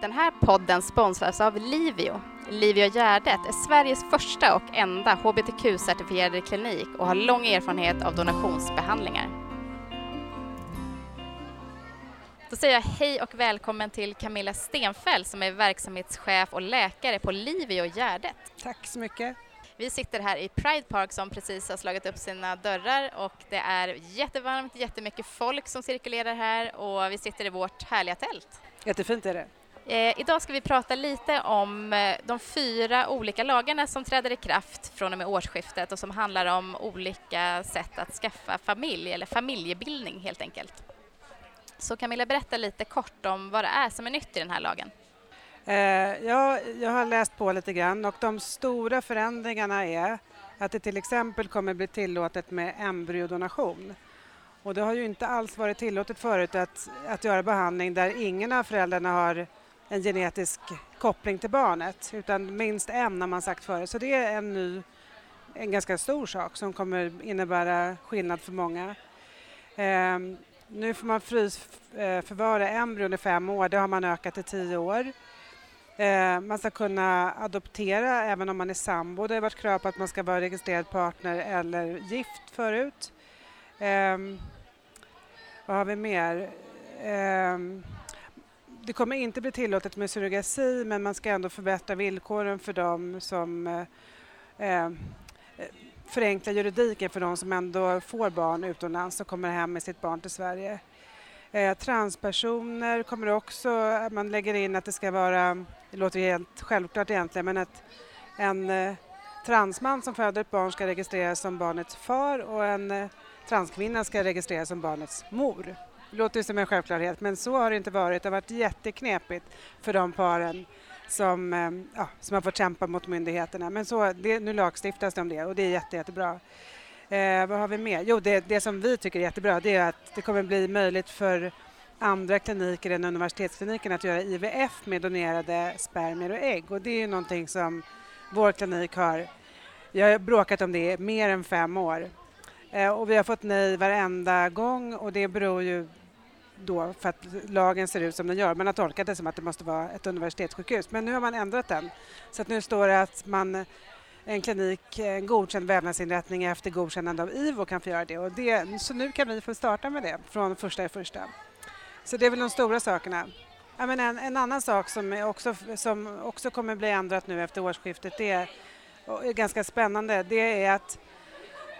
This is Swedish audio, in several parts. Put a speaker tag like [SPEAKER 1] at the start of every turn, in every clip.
[SPEAKER 1] Den här podden sponsras av Livio. Livio Gärdet är Sveriges första och enda hbtq-certifierade klinik och har lång erfarenhet av donationsbehandlingar. Då säger jag hej och välkommen till Camilla Stenfäll som är verksamhetschef och läkare på Livio Gärdet.
[SPEAKER 2] Tack så mycket.
[SPEAKER 1] Vi sitter här i Pride Park som precis har slagit upp sina dörrar och det är jättevarmt, jättemycket folk som cirkulerar här och vi sitter i vårt härliga tält.
[SPEAKER 2] Jättefint är det.
[SPEAKER 1] Eh, idag ska vi prata lite om eh, de fyra olika lagarna som träder i kraft från och med årsskiftet och som handlar om olika sätt att skaffa familj eller familjebildning helt enkelt. Så Camilla, berätta lite kort om vad det är som är nytt i den här lagen.
[SPEAKER 2] Eh, ja, jag har läst på lite grann och de stora förändringarna är att det till exempel kommer bli tillåtet med embryodonation. Och det har ju inte alls varit tillåtet förut att, att göra behandling där ingen av föräldrarna har en genetisk koppling till barnet utan minst en har man sagt förut. Så det är en ny, en ganska stor sak som kommer innebära skillnad för många. Eh, nu får man frysförvara eh, embryon i fem år, det har man ökat till tio år. Eh, man ska kunna adoptera även om man är sambo. Det har varit krav på att man ska vara registrerad partner eller gift förut. Eh, vad har vi mer? Ehm, det kommer inte bli tillåtet med surrogasi men man ska ändå förbättra villkoren för dem som eh, eh, förenkla juridiken för de som ändå får barn utomlands och kommer hem med sitt barn till Sverige. Eh, transpersoner kommer också, man lägger in att det ska vara, det låter helt självklart egentligen, men att en eh, transman som föder ett barn ska registreras som barnets far och en eh, transkvinna ska registreras som barnets mor. Det låter som en självklarhet, men så har det inte varit. Det har varit jätteknepigt för de paren som, eh, ja, som har fått kämpa mot myndigheterna. Men så, det, nu lagstiftas det om det och det är jätte, jättebra. Eh, vad har vi mer? Jo, det, det som vi tycker är jättebra det är att det kommer bli möjligt för andra kliniker än universitetskliniken att göra IVF med donerade spermier och ägg och det är ju någonting som vår klinik har jag har bråkat om det i mer än fem år eh, och vi har fått nej varenda gång och det beror ju då för att lagen ser ut som den gör. Man har tolkat det som att det måste vara ett universitetssjukhus men nu har man ändrat den så att nu står det att man en klinik, en godkänd vävnadsinrättning efter godkännande av IVO kan få göra det. Och det. Så nu kan vi få starta med det från första i första. Så det är väl de stora sakerna. Ja, men en, en annan sak som också, som också kommer bli ändrat nu efter årsskiftet, det är, är ganska spännande, det är att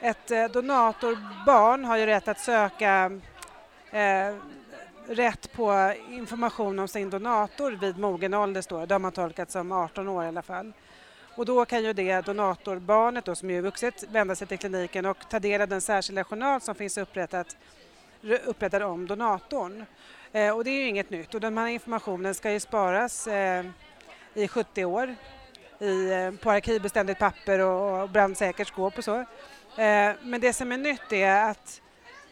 [SPEAKER 2] ett eh, donatorbarn har ju rätt att söka eh, rätt på information om sin donator vid mogen ålder, står det. Det har man tolkat som 18 år i alla fall. Och då kan ju det donatorbarnet då, som är vuxet vända sig till kliniken och ta del av den särskilda journal som finns upprättat, upprättad om donatorn. Eh, och det är ju inget nytt och den här informationen ska ju sparas eh, i 70 år i, eh, på arkivbeständigt papper och, och brandsäkert skåp och så. Eh, men det som är nytt är att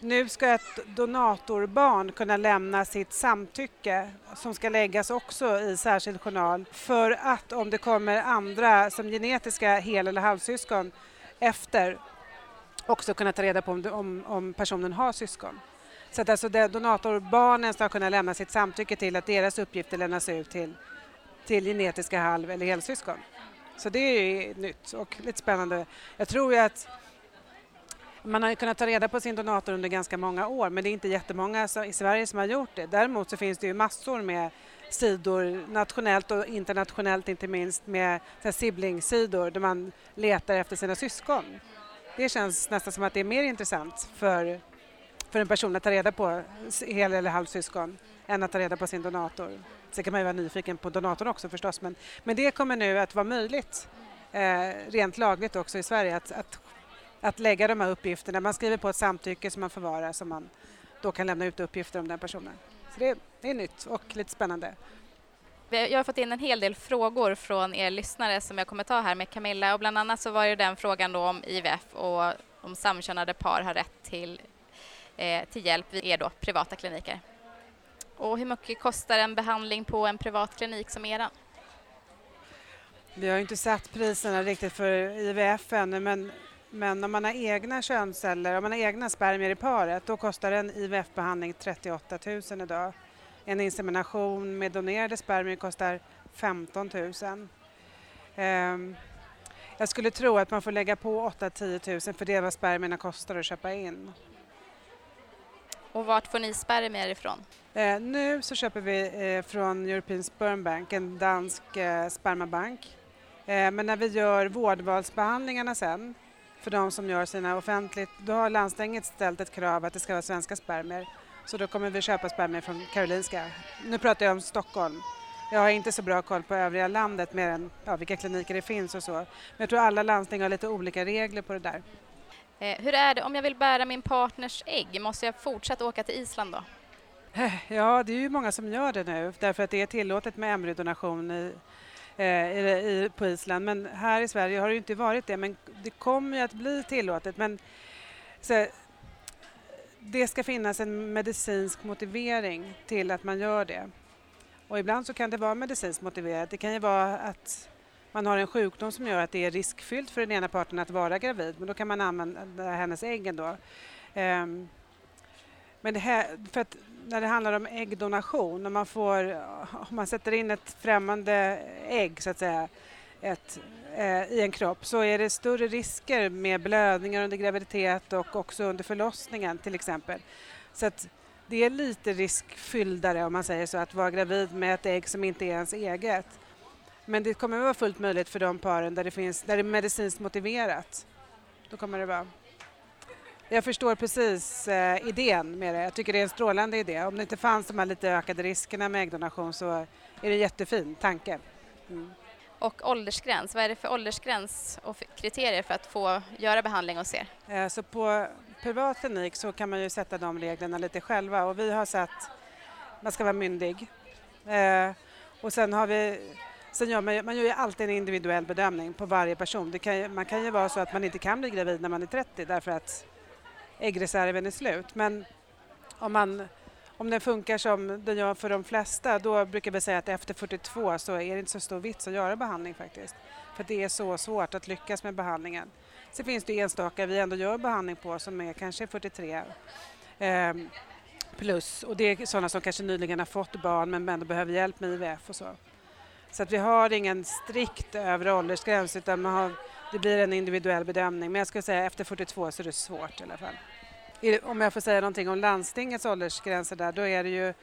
[SPEAKER 2] nu ska ett donatorbarn kunna lämna sitt samtycke som ska läggas också i särskild journal för att om det kommer andra som genetiska hel eller halvsyskon efter också kunna ta reda på om, om, om personen har syskon. Så att alltså donatorbarnen ska kunna lämna sitt samtycke till att deras uppgifter lämnas ut till, till genetiska halv eller helsyskon. Så det är nytt och lite spännande. Jag tror ju att man har kunnat ta reda på sin donator under ganska många år men det är inte jättemånga i Sverige som har gjort det. Däremot så finns det ju massor med sidor, nationellt och internationellt inte minst, med sibling-sidor där man letar efter sina syskon. Det känns nästan som att det är mer intressant för, för en person att ta reda på hel eller halvsyskon än att ta reda på sin donator. Sen kan man ju vara nyfiken på donatorn också förstås men, men det kommer nu att vara möjligt eh, rent lagligt också i Sverige att, att att lägga de här uppgifterna. Man skriver på ett samtycke som man förvarar så man då kan lämna ut uppgifter om den personen. Så det, det är nytt och lite spännande.
[SPEAKER 1] Jag har fått in en hel del frågor från er lyssnare som jag kommer ta här med Camilla och bland annat så var det den frågan då om IVF och om samkönade par har rätt till, eh, till hjälp vid er då, privata kliniker. Och hur mycket kostar en behandling på en privat klinik som eran?
[SPEAKER 2] Vi har inte satt priserna riktigt för IVF ännu men men om man har egna könsceller, om man har egna spermier i paret, då kostar en IVF-behandling 38 000 idag En insemination med donerade spermier kostar 15 000. Ehm, jag skulle tro att man får lägga på 8-10 000 för det är vad spermierna kostar att köpa in.
[SPEAKER 1] Och vart får ni spermier ifrån?
[SPEAKER 2] Eh, nu så köper vi eh, från European Sperm Bank, en dansk eh, spermabank. Eh, men när vi gör vårdvalsbehandlingarna sen, för de som gör sina offentligt, då har landstinget ställt ett krav att det ska vara svenska spermier. Så då kommer vi köpa spermier från Karolinska. Nu pratar jag om Stockholm. Jag har inte så bra koll på övriga landet mer än ja, vilka kliniker det finns och så. Men jag tror alla landsting har lite olika regler på det där.
[SPEAKER 1] Eh, hur är det om jag vill bära min partners ägg? Måste jag fortsätta åka till Island då?
[SPEAKER 2] Eh, ja, det är ju många som gör det nu därför att det är tillåtet med embryodonation i, eh, i, på Island. Men här i Sverige har det inte varit det, men det kommer ju att bli tillåtet. Men så, det ska finnas en medicinsk motivering till att man gör det. Och ibland så kan det vara medicinskt motiverat. Det kan ju vara att man har en sjukdom som gör att det är riskfyllt för den ena parten att vara gravid, men då kan man använda hennes ägg ändå. Um, men det här, för att när det handlar om äggdonation, om man, får, om man sätter in ett främmande ägg så att säga, ett, eh, i en kropp så är det större risker med blödningar under graviditet och också under förlossningen till exempel. Så att det är lite riskfylldare om man säger så att vara gravid med ett ägg som inte är ens eget. Men det kommer att vara fullt möjligt för de paren där det, finns, där det är medicinskt motiverat. Då kommer det vara. Jag förstår precis eh, idén med det. Jag tycker det är en strålande idé. Om det inte fanns de här lite ökade riskerna med äggdonation så är det en jättefin tanke. Mm.
[SPEAKER 1] Och åldersgräns, vad är det för åldersgräns och kriterier för att få göra behandling hos er?
[SPEAKER 2] Eh, så på privat klinik så kan man ju sätta de reglerna lite själva och vi har satt man ska vara myndig. Eh, och sen har vi Sen gör man, man gör ju alltid en individuell bedömning på varje person. Kan, man kan ju vara så att man inte kan bli gravid när man är 30 därför att äggreserven är slut. Men om, man, om den funkar som den gör för de flesta då brukar vi säga att efter 42 så är det inte så stor vits att göra behandling faktiskt. För det är så svårt att lyckas med behandlingen. Sen finns det enstaka vi ändå gör behandling på som är kanske 43 eh, plus och det är sådana som kanske nyligen har fått barn men ändå behöver hjälp med IVF och så. Så att vi har ingen strikt övre åldersgräns utan man har, det blir en individuell bedömning. Men jag skulle säga efter 42 så är det svårt i alla fall. Om jag får säga någonting om landstingets åldersgränser där, då är det ju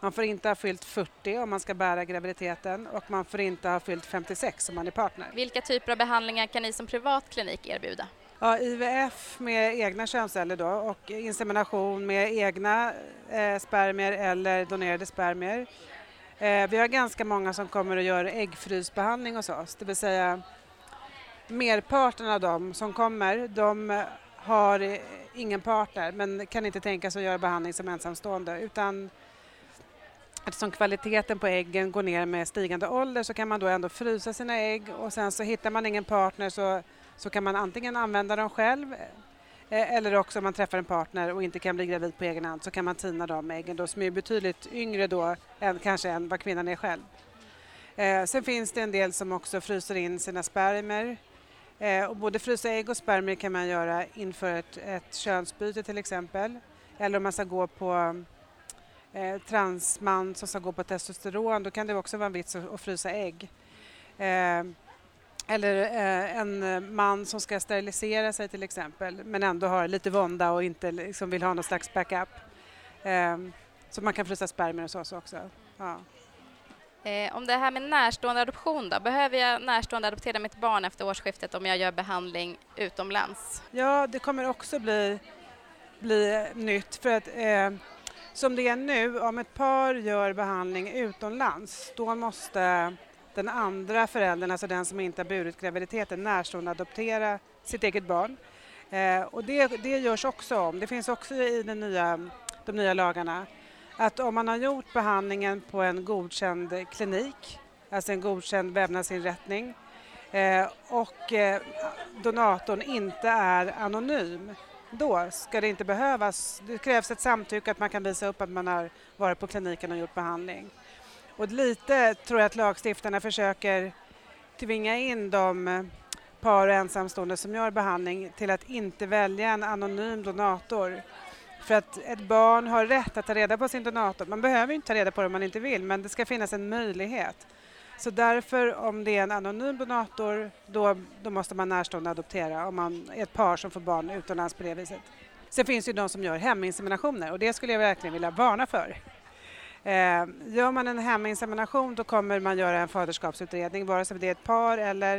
[SPEAKER 2] man får inte ha fyllt 40 om man ska bära graviditeten och man får inte ha fyllt 56 om man är partner.
[SPEAKER 1] Vilka typer av behandlingar kan ni som privat klinik erbjuda?
[SPEAKER 2] Ja, IVF med egna könsceller då och insemination med egna eh, spermier eller donerade spermier. Eh, vi har ganska många som kommer och gör äggfrysbehandling hos oss, det vill säga merparten av dem som kommer, de har ingen partner men kan inte tänka sig att göra behandling som ensamstående utan eftersom kvaliteten på äggen går ner med stigande ålder så kan man då ändå frysa sina ägg och sen så hittar man ingen partner så, så kan man antingen använda dem själv eh, eller också om man träffar en partner och inte kan bli gravid på egen hand så kan man tina de äggen då, som är betydligt yngre då än kanske än vad kvinnan är själv. Eh, sen finns det en del som också fryser in sina spermier. Eh, och både frysa ägg och spermier kan man göra inför ett, ett könsbyte till exempel. Eller om man ska gå på eh, transman som ska gå på testosteron då kan det också vara en vits att, att frysa ägg. Eh, eller eh, en man som ska sterilisera sig till exempel men ändå har lite vånda och inte liksom vill ha någon slags backup. Eh, så man kan frysa spermier och så också. Ja.
[SPEAKER 1] Eh, om det här med närstående adoption då, behöver jag närstående adoptera mitt barn efter årsskiftet om jag gör behandling utomlands?
[SPEAKER 2] Ja, det kommer också bli, bli nytt för att eh, som det är nu, om ett par gör behandling utomlands, då måste den andra föräldern, alltså den som inte har burit graviditeten, närstående adoptera sitt eget barn. Eh, och det, det görs också om. Det finns också i den nya, de nya lagarna att om man har gjort behandlingen på en godkänd klinik, alltså en godkänd vävnadsinrättning eh, och eh, donatorn inte är anonym, då ska det inte behövas, det krävs ett samtycke att man kan visa upp att man har varit på kliniken och gjort behandling. Och lite tror jag att lagstiftarna försöker tvinga in de eh, par och ensamstående som gör behandling till att inte välja en anonym donator för att ett barn har rätt att ta reda på sin donator. Man behöver inte ta reda på det om man inte vill, men det ska finnas en möjlighet. Så därför, om det är en anonym donator, då, då måste man närstående adoptera om man är ett par som får barn utomlands på det viset. Sen finns det ju de som gör heminseminationer och det skulle jag verkligen vilja varna för. Eh, gör man en heminsemination då kommer man göra en faderskapsutredning vare sig det är ett par eller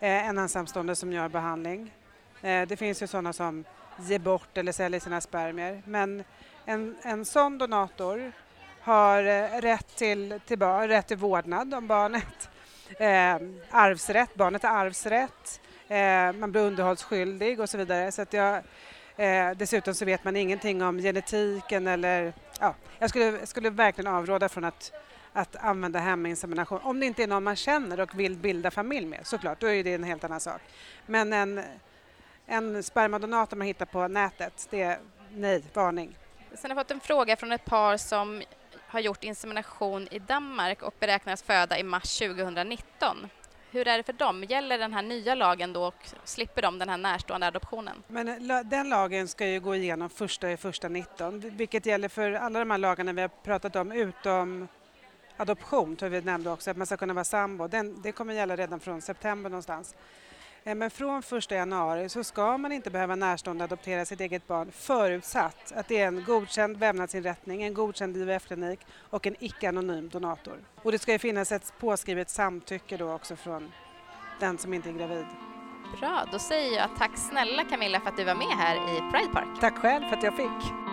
[SPEAKER 2] eh, en ensamstående som gör behandling. Eh, det finns ju sådana som ge bort eller säljer sina spermier men en, en sån donator har eh, rätt till, till, barn, rätt till vårdnad om barnet, eh, arvsrätt, barnet har arvsrätt, eh, man blir underhållsskyldig och så vidare. Så att jag, eh, dessutom så vet man ingenting om genetiken eller... Ja, jag skulle, skulle verkligen avråda från att, att använda heminsemination om det inte är någon man känner och vill bilda familj med såklart, då är det en helt annan sak. Men en, en spermadonator man hittar på nätet, det är nej, varning.
[SPEAKER 1] Sen har jag fått en fråga från ett par som har gjort insemination i Danmark och beräknas föda i mars 2019. Hur är det för dem? Gäller den här nya lagen då och slipper de den här närstående adoptionen?
[SPEAKER 2] Men eh, den lagen ska ju gå igenom första i första 19, vilket gäller för alla de här lagarna vi har pratat om utom adoption, tror vi nämnde också, att man ska kunna vara sambo. Den, det kommer gälla redan från september någonstans. Eh, men från 1 januari så ska man inte behöva närstående adoptera sitt eget barn förutsatt att det är en godkänd vävnadsinrättning, en godkänd IVF-klinik och en icke-anonym donator. Och det ska ju finnas ett påskrivet samtycke då också från den som inte är gravid.
[SPEAKER 1] Bra, då säger jag tack snälla Camilla för att du var med här i Pride Park.
[SPEAKER 2] Tack själv för att jag fick.